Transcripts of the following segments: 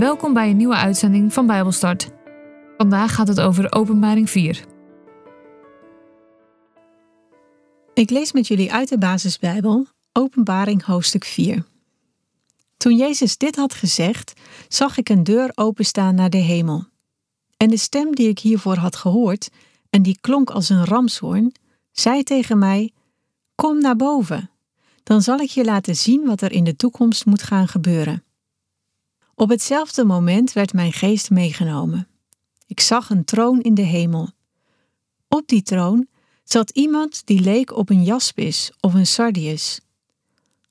Welkom bij een nieuwe uitzending van Bijbelstart. Vandaag gaat het over Openbaring 4. Ik lees met jullie uit de basisbijbel, Openbaring hoofdstuk 4. Toen Jezus dit had gezegd, zag ik een deur openstaan naar de hemel. En de stem die ik hiervoor had gehoord, en die klonk als een ramshoorn, zei tegen mij: Kom naar boven, dan zal ik je laten zien wat er in de toekomst moet gaan gebeuren. Op hetzelfde moment werd mijn geest meegenomen. Ik zag een troon in de hemel. Op die troon zat iemand die leek op een jaspis of een sardius.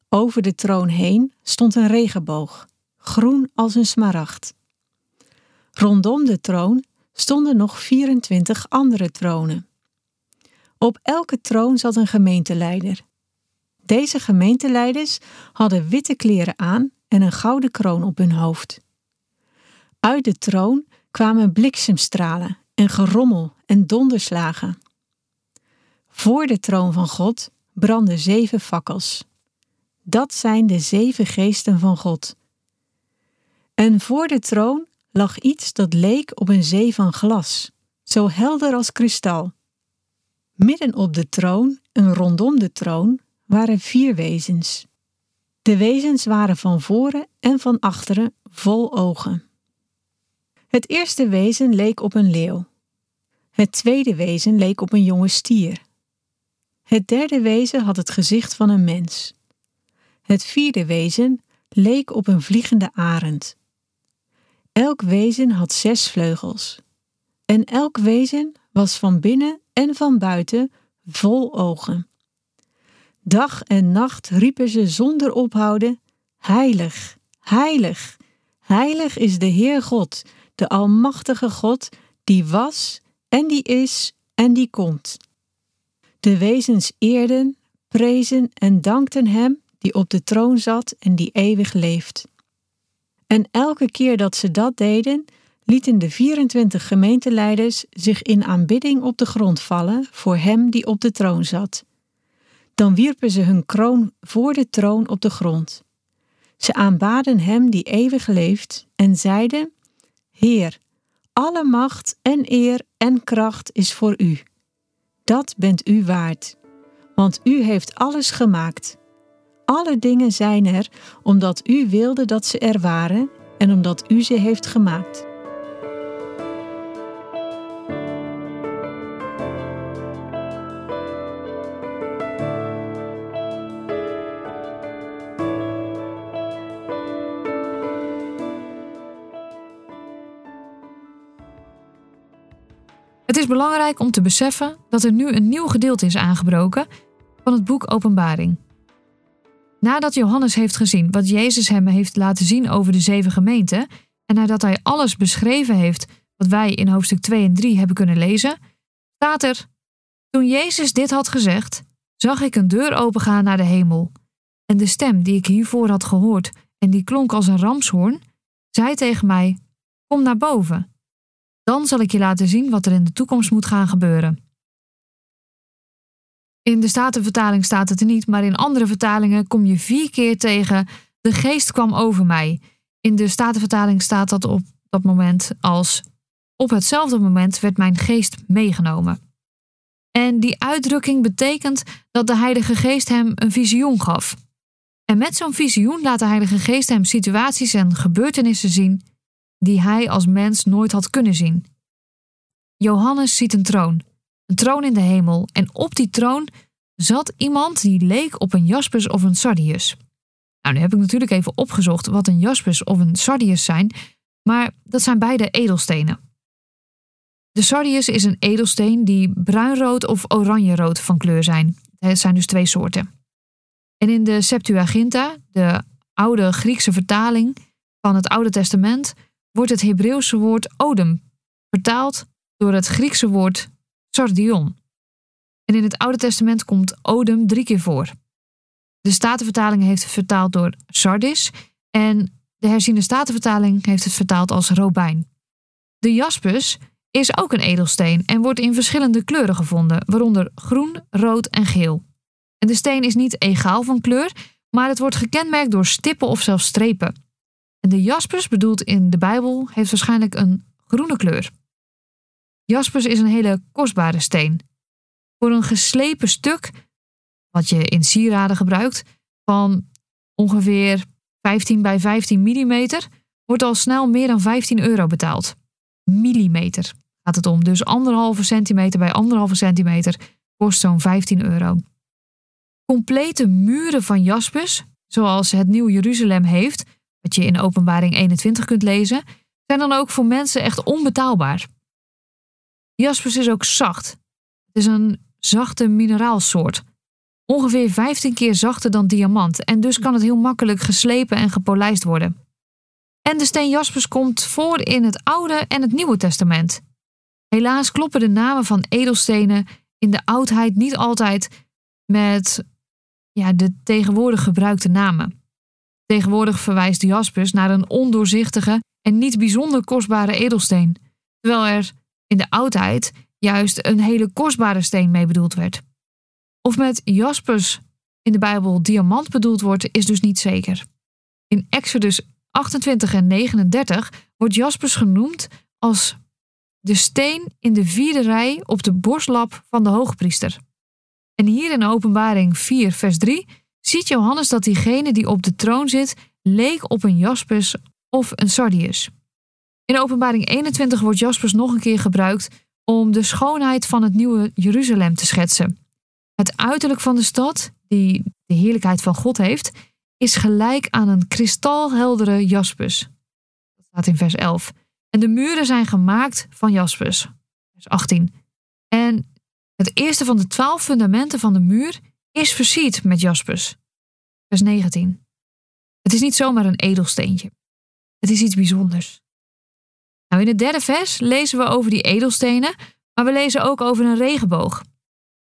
Over de troon heen stond een regenboog, groen als een smaragd. Rondom de troon stonden nog 24 andere tronen. Op elke troon zat een gemeenteleider. Deze gemeenteleiders hadden witte kleren aan en een gouden kroon op hun hoofd. Uit de troon kwamen bliksemstralen en gerommel en donderslagen. Voor de troon van God brandden zeven fakkels. Dat zijn de zeven geesten van God. En voor de troon lag iets dat leek op een zee van glas, zo helder als kristal. Midden op de troon en rondom de troon waren vier wezens. De wezens waren van voren en van achteren vol ogen. Het eerste wezen leek op een leeuw. Het tweede wezen leek op een jonge stier. Het derde wezen had het gezicht van een mens. Het vierde wezen leek op een vliegende arend. Elk wezen had zes vleugels. En elk wezen was van binnen en van buiten vol ogen. Dag en nacht riepen ze zonder ophouden: Heilig, heilig, heilig is de Heer God, de Almachtige God, die was en die is en die komt. De wezens eerden, prezen en dankten Hem die op de troon zat en die eeuwig leeft. En elke keer dat ze dat deden, lieten de 24 gemeenteleiders zich in aanbidding op de grond vallen voor Hem die op de troon zat dan wierpen ze hun kroon voor de troon op de grond. Ze aanbaden hem die eeuwig leeft en zeiden: Heer, alle macht en eer en kracht is voor u. Dat bent u waard, want u heeft alles gemaakt. Alle dingen zijn er omdat u wilde dat ze er waren en omdat u ze heeft gemaakt. Belangrijk om te beseffen dat er nu een nieuw gedeelte is aangebroken van het boek Openbaring. Nadat Johannes heeft gezien wat Jezus hem heeft laten zien over de zeven gemeenten en nadat hij alles beschreven heeft wat wij in hoofdstuk 2 en 3 hebben kunnen lezen, staat er: Toen Jezus dit had gezegd, zag ik een deur opengaan naar de hemel. En de stem die ik hiervoor had gehoord en die klonk als een ramshoorn, zei tegen mij: Kom naar boven. Dan zal ik je laten zien wat er in de toekomst moet gaan gebeuren. In de Statenvertaling staat het er niet, maar in andere vertalingen kom je vier keer tegen: De geest kwam over mij. In de Statenvertaling staat dat op dat moment als: Op hetzelfde moment werd mijn geest meegenomen. En die uitdrukking betekent dat de Heilige Geest hem een visioen gaf. En met zo'n visioen laat de Heilige Geest hem situaties en gebeurtenissen zien die hij als mens nooit had kunnen zien. Johannes ziet een troon, een troon in de hemel, en op die troon zat iemand die leek op een jaspis of een sardius. Nou, nu heb ik natuurlijk even opgezocht wat een jaspis of een sardius zijn, maar dat zijn beide edelstenen. De sardius is een edelsteen die bruinrood of oranjerood van kleur zijn. Het zijn dus twee soorten. En in de Septuaginta, de oude Griekse vertaling van het Oude Testament, wordt het Hebreeuwse woord odem vertaald door het Griekse woord sardion. En in het Oude Testament komt odem drie keer voor. De Statenvertaling heeft het vertaald door sardis en de herziende Statenvertaling heeft het vertaald als robijn. De jaspis is ook een edelsteen en wordt in verschillende kleuren gevonden, waaronder groen, rood en geel. En de steen is niet egaal van kleur, maar het wordt gekenmerkt door stippen of zelfs strepen. En de jaspers, bedoeld in de Bijbel, heeft waarschijnlijk een groene kleur. Jaspers is een hele kostbare steen. Voor een geslepen stuk, wat je in sieraden gebruikt, van ongeveer 15 bij 15 millimeter, wordt al snel meer dan 15 euro betaald. Millimeter gaat het om. Dus anderhalve centimeter bij anderhalve centimeter kost zo'n 15 euro. Complete muren van jaspers, zoals het Nieuw Jeruzalem heeft, wat je in Openbaring 21 kunt lezen, zijn dan ook voor mensen echt onbetaalbaar. Jaspers is ook zacht. Het is een zachte mineraalsoort. Ongeveer 15 keer zachter dan diamant en dus kan het heel makkelijk geslepen en gepolijst worden. En de steen jaspers komt voor in het Oude en het Nieuwe Testament. Helaas kloppen de namen van edelstenen in de oudheid niet altijd met ja, de tegenwoordig gebruikte namen. Tegenwoordig verwijst jaspers naar een ondoorzichtige en niet bijzonder kostbare edelsteen, terwijl er in de oudheid juist een hele kostbare steen mee bedoeld werd. Of met jaspers in de Bijbel diamant bedoeld wordt, is dus niet zeker. In Exodus 28 en 39 wordt jaspers genoemd als de steen in de vierde rij op de borstlap van de hoogpriester. En hier in Openbaring 4, vers 3 ziet Johannes dat diegene die op de troon zit leek op een jaspers of een sardius. In Openbaring 21 wordt jaspers nog een keer gebruikt om de schoonheid van het nieuwe Jeruzalem te schetsen. Het uiterlijk van de stad, die de heerlijkheid van God heeft, is gelijk aan een kristalheldere jaspers. Dat staat in vers 11. En de muren zijn gemaakt van jaspers. Vers 18. En het eerste van de twaalf fundamenten van de muur is versierd met jaspers. Vers 19. Het is niet zomaar een edelsteentje. Het is iets bijzonders. Nou, in het derde vers lezen we over die edelstenen, maar we lezen ook over een regenboog.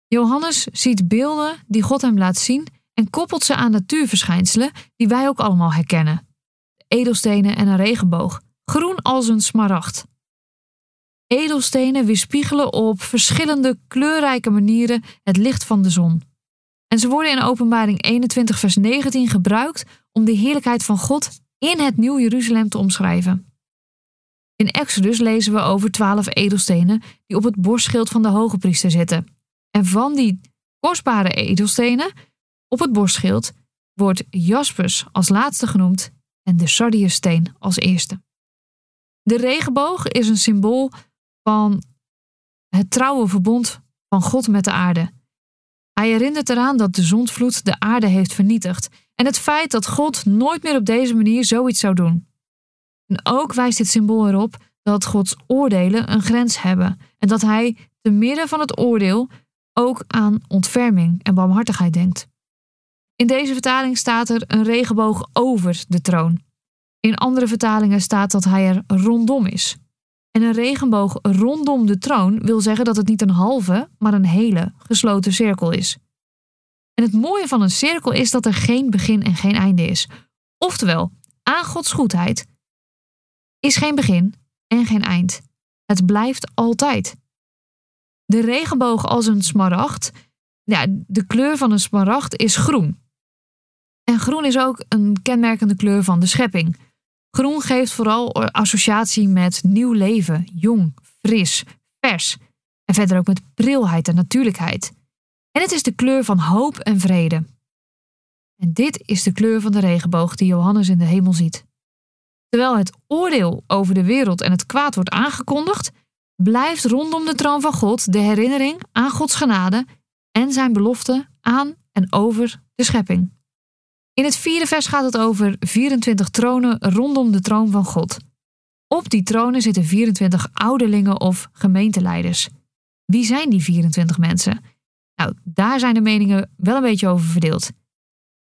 Johannes ziet beelden die God hem laat zien en koppelt ze aan natuurverschijnselen die wij ook allemaal herkennen. Edelstenen en een regenboog, groen als een smaragd. Edelstenen weerspiegelen op verschillende kleurrijke manieren het licht van de zon. En ze worden in Openbaring 21, vers 19 gebruikt om de heerlijkheid van God in het Nieuw Jeruzalem te omschrijven. In Exodus lezen we over twaalf edelstenen die op het borstschild van de hoge priester zitten. En van die kostbare edelstenen op het borstschild wordt jaspers als laatste genoemd en de sardiussteen als eerste. De regenboog is een symbool van het trouwe verbond van God met de aarde. Hij herinnert eraan dat de zondvloed de aarde heeft vernietigd en het feit dat God nooit meer op deze manier zoiets zou doen. En ook wijst dit symbool erop dat Gods oordelen een grens hebben en dat Hij te midden van het oordeel ook aan ontferming en barmhartigheid denkt. In deze vertaling staat er een regenboog over de troon. In andere vertalingen staat dat hij er rondom is. En een regenboog rondom de troon wil zeggen dat het niet een halve, maar een hele gesloten cirkel is. En het mooie van een cirkel is dat er geen begin en geen einde is. Oftewel, aan Gods goedheid is geen begin en geen eind. Het blijft altijd. De regenboog als een smaragd, ja, de kleur van een smaragd is groen. En groen is ook een kenmerkende kleur van de schepping. Groen geeft vooral associatie met nieuw leven, jong, fris, vers. En verder ook met prilheid en natuurlijkheid. En het is de kleur van hoop en vrede. En dit is de kleur van de regenboog die Johannes in de hemel ziet. Terwijl het oordeel over de wereld en het kwaad wordt aangekondigd, blijft rondom de troon van God de herinnering aan Gods genade en zijn belofte aan en over de schepping. In het vierde vers gaat het over 24 tronen rondom de troon van God. Op die tronen zitten 24 ouderlingen of gemeenteleiders. Wie zijn die 24 mensen? Nou, daar zijn de meningen wel een beetje over verdeeld.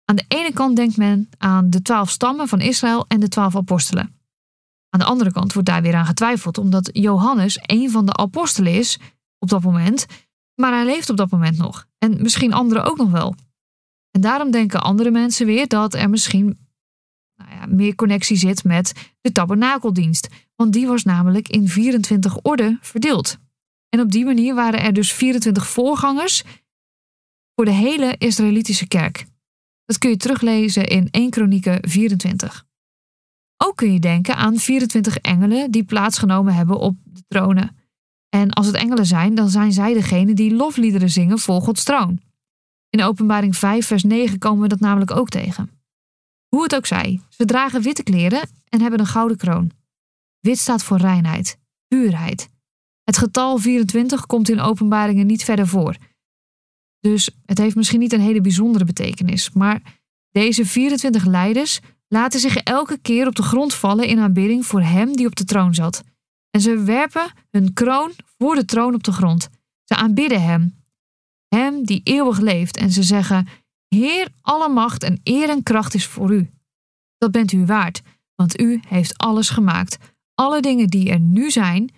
Aan de ene kant denkt men aan de twaalf stammen van Israël en de twaalf apostelen. Aan de andere kant wordt daar weer aan getwijfeld, omdat Johannes een van de apostelen is op dat moment, maar hij leeft op dat moment nog. En misschien anderen ook nog wel. En daarom denken andere mensen weer dat er misschien nou ja, meer connectie zit met de tabernakeldienst. Want die was namelijk in 24 orden verdeeld. En op die manier waren er dus 24 voorgangers voor de hele Israëlitische kerk. Dat kun je teruglezen in 1 Kronieken 24. Ook kun je denken aan 24 engelen die plaatsgenomen hebben op de tronen. En als het engelen zijn, dan zijn zij degene die lofliederen zingen voor Gods troon. In Openbaring 5, vers 9 komen we dat namelijk ook tegen. Hoe het ook zij, ze dragen witte kleren en hebben een gouden kroon. Wit staat voor reinheid, puurheid. Het getal 24 komt in openbaringen niet verder voor. Dus het heeft misschien niet een hele bijzondere betekenis, maar deze 24 leiders laten zich elke keer op de grond vallen in aanbidding voor hem die op de troon zat. En ze werpen hun kroon voor de troon op de grond. Ze aanbidden hem, hem die eeuwig leeft, en ze zeggen: Heer, alle macht en eer en kracht is voor u. Dat bent u waard, want u heeft alles gemaakt. Alle dingen die er nu zijn,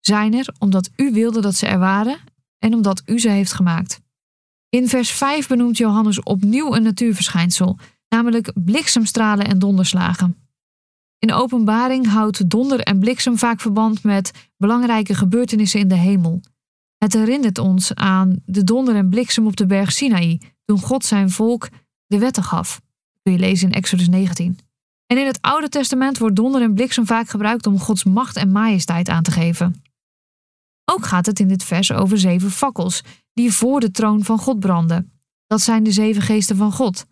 zijn er omdat u wilde dat ze er waren en omdat u ze heeft gemaakt. In vers 5 benoemt Johannes opnieuw een natuurverschijnsel, namelijk bliksemstralen en donderslagen. In openbaring houdt donder en bliksem vaak verband met belangrijke gebeurtenissen in de hemel. Het herinnert ons aan de donder en bliksem op de berg Sinaï, toen God zijn volk de wetten gaf. Dat kun je lezen in Exodus 19. En in het Oude Testament wordt donder en bliksem vaak gebruikt om Gods macht en majesteit aan te geven. Ook gaat het in dit vers over zeven fakkels die voor de troon van God branden. Dat zijn de zeven geesten van God.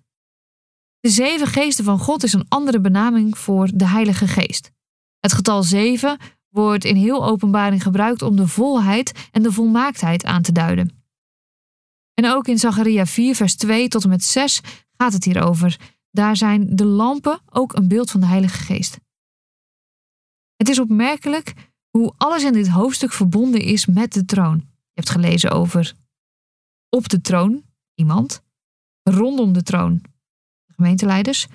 De zeven geesten van God is een andere benaming voor de Heilige Geest. Het getal zeven wordt in heel openbaring gebruikt om de volheid en de volmaaktheid aan te duiden. En ook in Zacharia 4, vers 2 tot en met 6 gaat het hierover. Daar zijn de lampen ook een beeld van de Heilige Geest. Het is opmerkelijk hoe alles in dit hoofdstuk verbonden is met de troon. Je hebt gelezen over op de troon, iemand, rondom de troon, de gemeenteleiders,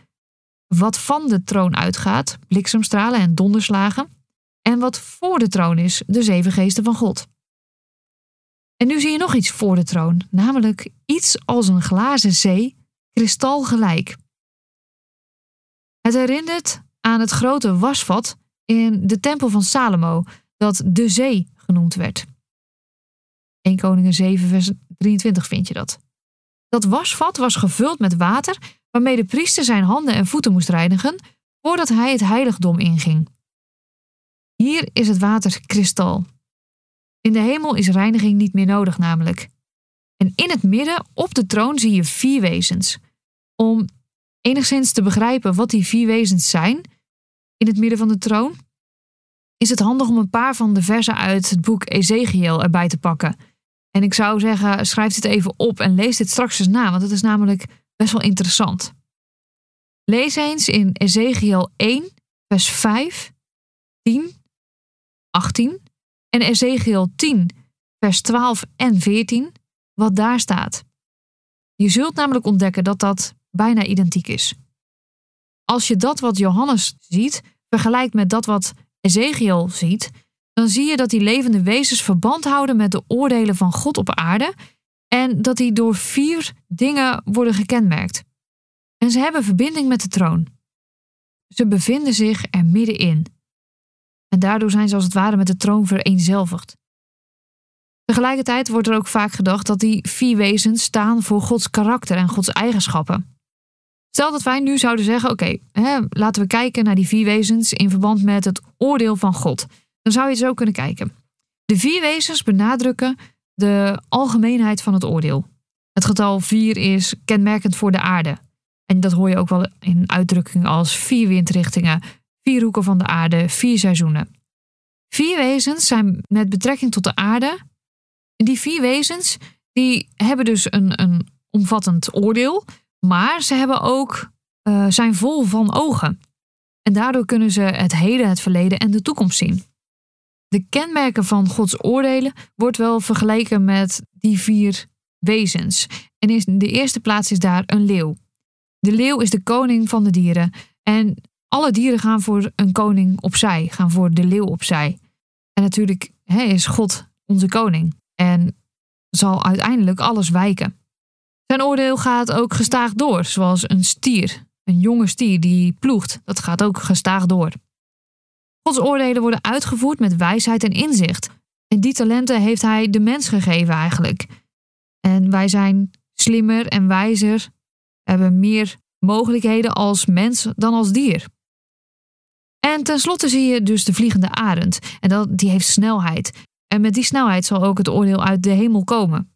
wat van de troon uitgaat, bliksemstralen en donderslagen, en wat voor de troon is, de zeven geesten van God. En nu zie je nog iets voor de troon, namelijk iets als een glazen zee, kristalgelijk. Het herinnert aan het grote wasvat in de tempel van Salomo, dat de zee genoemd werd. 1 Koningen 7, vers 23 vind je dat. Dat wasvat was gevuld met water waarmee de priester zijn handen en voeten moest reinigen voordat hij het heiligdom inging. Hier is het water kristal. In de hemel is reiniging niet meer nodig namelijk. En in het midden op de troon zie je vier wezens. Om enigszins te begrijpen wat die vier wezens zijn, in het midden van de troon, is het handig om een paar van de versen uit het boek Ezekiel erbij te pakken. En ik zou zeggen, schrijf dit even op en lees dit straks eens na, want het is namelijk best wel interessant. Lees eens in Ezekiel 1, vers 5, 10, 18 en Ezekiel 10, vers 12 en 14, wat daar staat. Je zult namelijk ontdekken dat dat bijna identiek is. Als je dat wat Johannes ziet vergelijkt met dat wat Ezekiel ziet, dan zie je dat die levende wezens verband houden met de oordelen van God op aarde en dat die door vier dingen worden gekenmerkt. En ze hebben verbinding met de troon. Ze bevinden zich er middenin. En daardoor zijn ze als het ware met de troon vereenzelvigd. Tegelijkertijd wordt er ook vaak gedacht dat die vier wezens staan voor Gods karakter en Gods eigenschappen. Stel dat wij nu zouden zeggen: oké, laten we kijken naar die vier wezens in verband met het oordeel van God. Dan zou je zo kunnen kijken. De vier wezens benadrukken de algemeenheid van het oordeel. Het getal vier is kenmerkend voor de aarde. En dat hoor je ook wel in uitdrukkingen als vier windrichtingen, vier hoeken van de aarde, vier seizoenen. Vier wezens zijn met betrekking tot de aarde. Die vier wezens die hebben dus een, een omvattend oordeel, maar ze hebben ook, uh, zijn vol van ogen. En daardoor kunnen ze het heden, het verleden en de toekomst zien. De kenmerken van Gods oordelen wordt wel vergeleken met die vier wezens. En in de eerste plaats is daar een leeuw. De leeuw is de koning van de dieren. En alle dieren gaan voor een koning opzij, gaan voor de leeuw opzij. En natuurlijk is God onze koning en zal uiteindelijk alles wijken. Zijn oordeel gaat ook gestaag door, zoals een stier. Een jonge stier die ploegt, dat gaat ook gestaag door. Gods oordelen worden uitgevoerd met wijsheid en inzicht. En die talenten heeft hij de mens gegeven eigenlijk. En wij zijn slimmer en wijzer, hebben meer mogelijkheden als mens dan als dier. En tenslotte zie je dus de vliegende arend. En dat, die heeft snelheid. En met die snelheid zal ook het oordeel uit de hemel komen.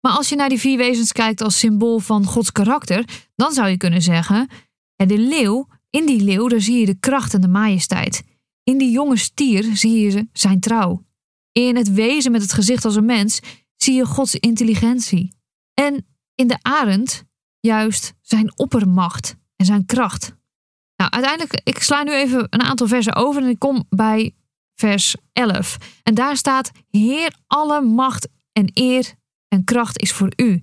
Maar als je naar die vier wezens kijkt als symbool van Gods karakter, dan zou je kunnen zeggen: en de leeuw, in die leeuw, daar zie je de kracht en de majesteit. In die jonge stier zie je zijn trouw. In het wezen met het gezicht als een mens zie je Gods intelligentie. En in de arend juist zijn oppermacht en zijn kracht. Nou, uiteindelijk, ik sla nu even een aantal versen over en ik kom bij vers 11. En daar staat: Heer, alle macht en eer en kracht is voor u.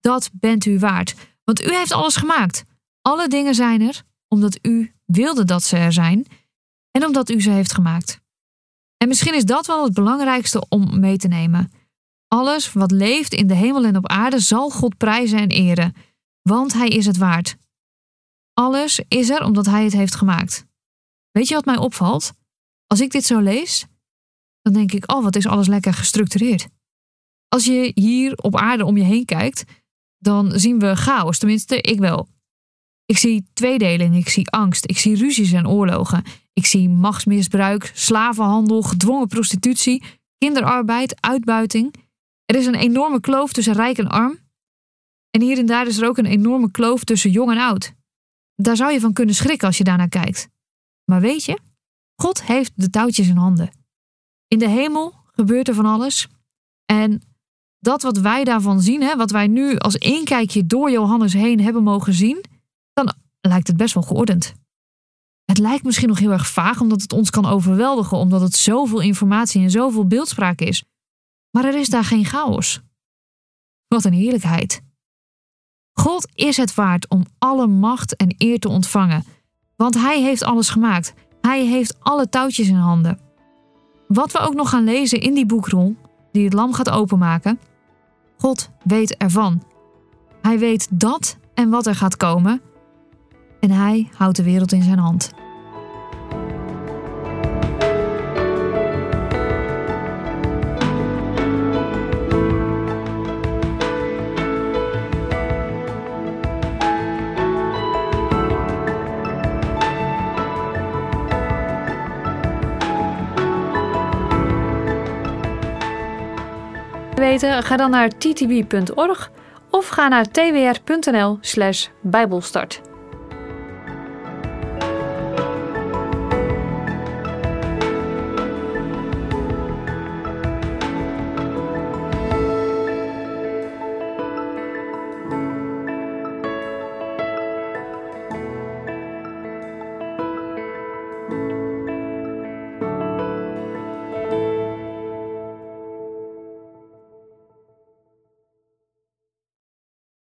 Dat bent u waard. Want u heeft alles gemaakt. Alle dingen zijn er omdat u wilde dat ze er zijn en omdat u ze heeft gemaakt. En misschien is dat wel het belangrijkste om mee te nemen. Alles wat leeft in de hemel en op aarde zal God prijzen en eren, want Hij is het waard. Alles is er omdat Hij het heeft gemaakt. Weet je wat mij opvalt? Als ik dit zo lees, dan denk ik: oh, wat is alles lekker gestructureerd. Als je hier op aarde om je heen kijkt, dan zien we chaos, tenminste, ik wel. Ik zie tweedeling, ik zie angst, ik zie ruzies en oorlogen. Ik zie machtsmisbruik, slavenhandel, gedwongen prostitutie, kinderarbeid, uitbuiting. Er is een enorme kloof tussen rijk en arm. En hier en daar is er ook een enorme kloof tussen jong en oud. Daar zou je van kunnen schrikken als je daarnaar kijkt. Maar weet je, God heeft de touwtjes in handen. In de hemel gebeurt er van alles. En dat wat wij daarvan zien, hè, wat wij nu als inkijkje door Johannes heen hebben mogen zien, dan lijkt het best wel geordend. Het lijkt misschien nog heel erg vaag, omdat het ons kan overweldigen, omdat het zoveel informatie en zoveel beeldspraak is. Maar er is daar geen chaos. Wat een heerlijkheid. God is het waard om alle macht en eer te ontvangen, want Hij heeft alles gemaakt. Hij heeft alle touwtjes in handen. Wat we ook nog gaan lezen in die boekrol, die het lam gaat openmaken, God weet ervan. Hij weet dat en wat er gaat komen. En hij houdt de wereld in zijn hand. Weten, ga dan naar ttb.org of ga naar twr.nl/bijbelstart.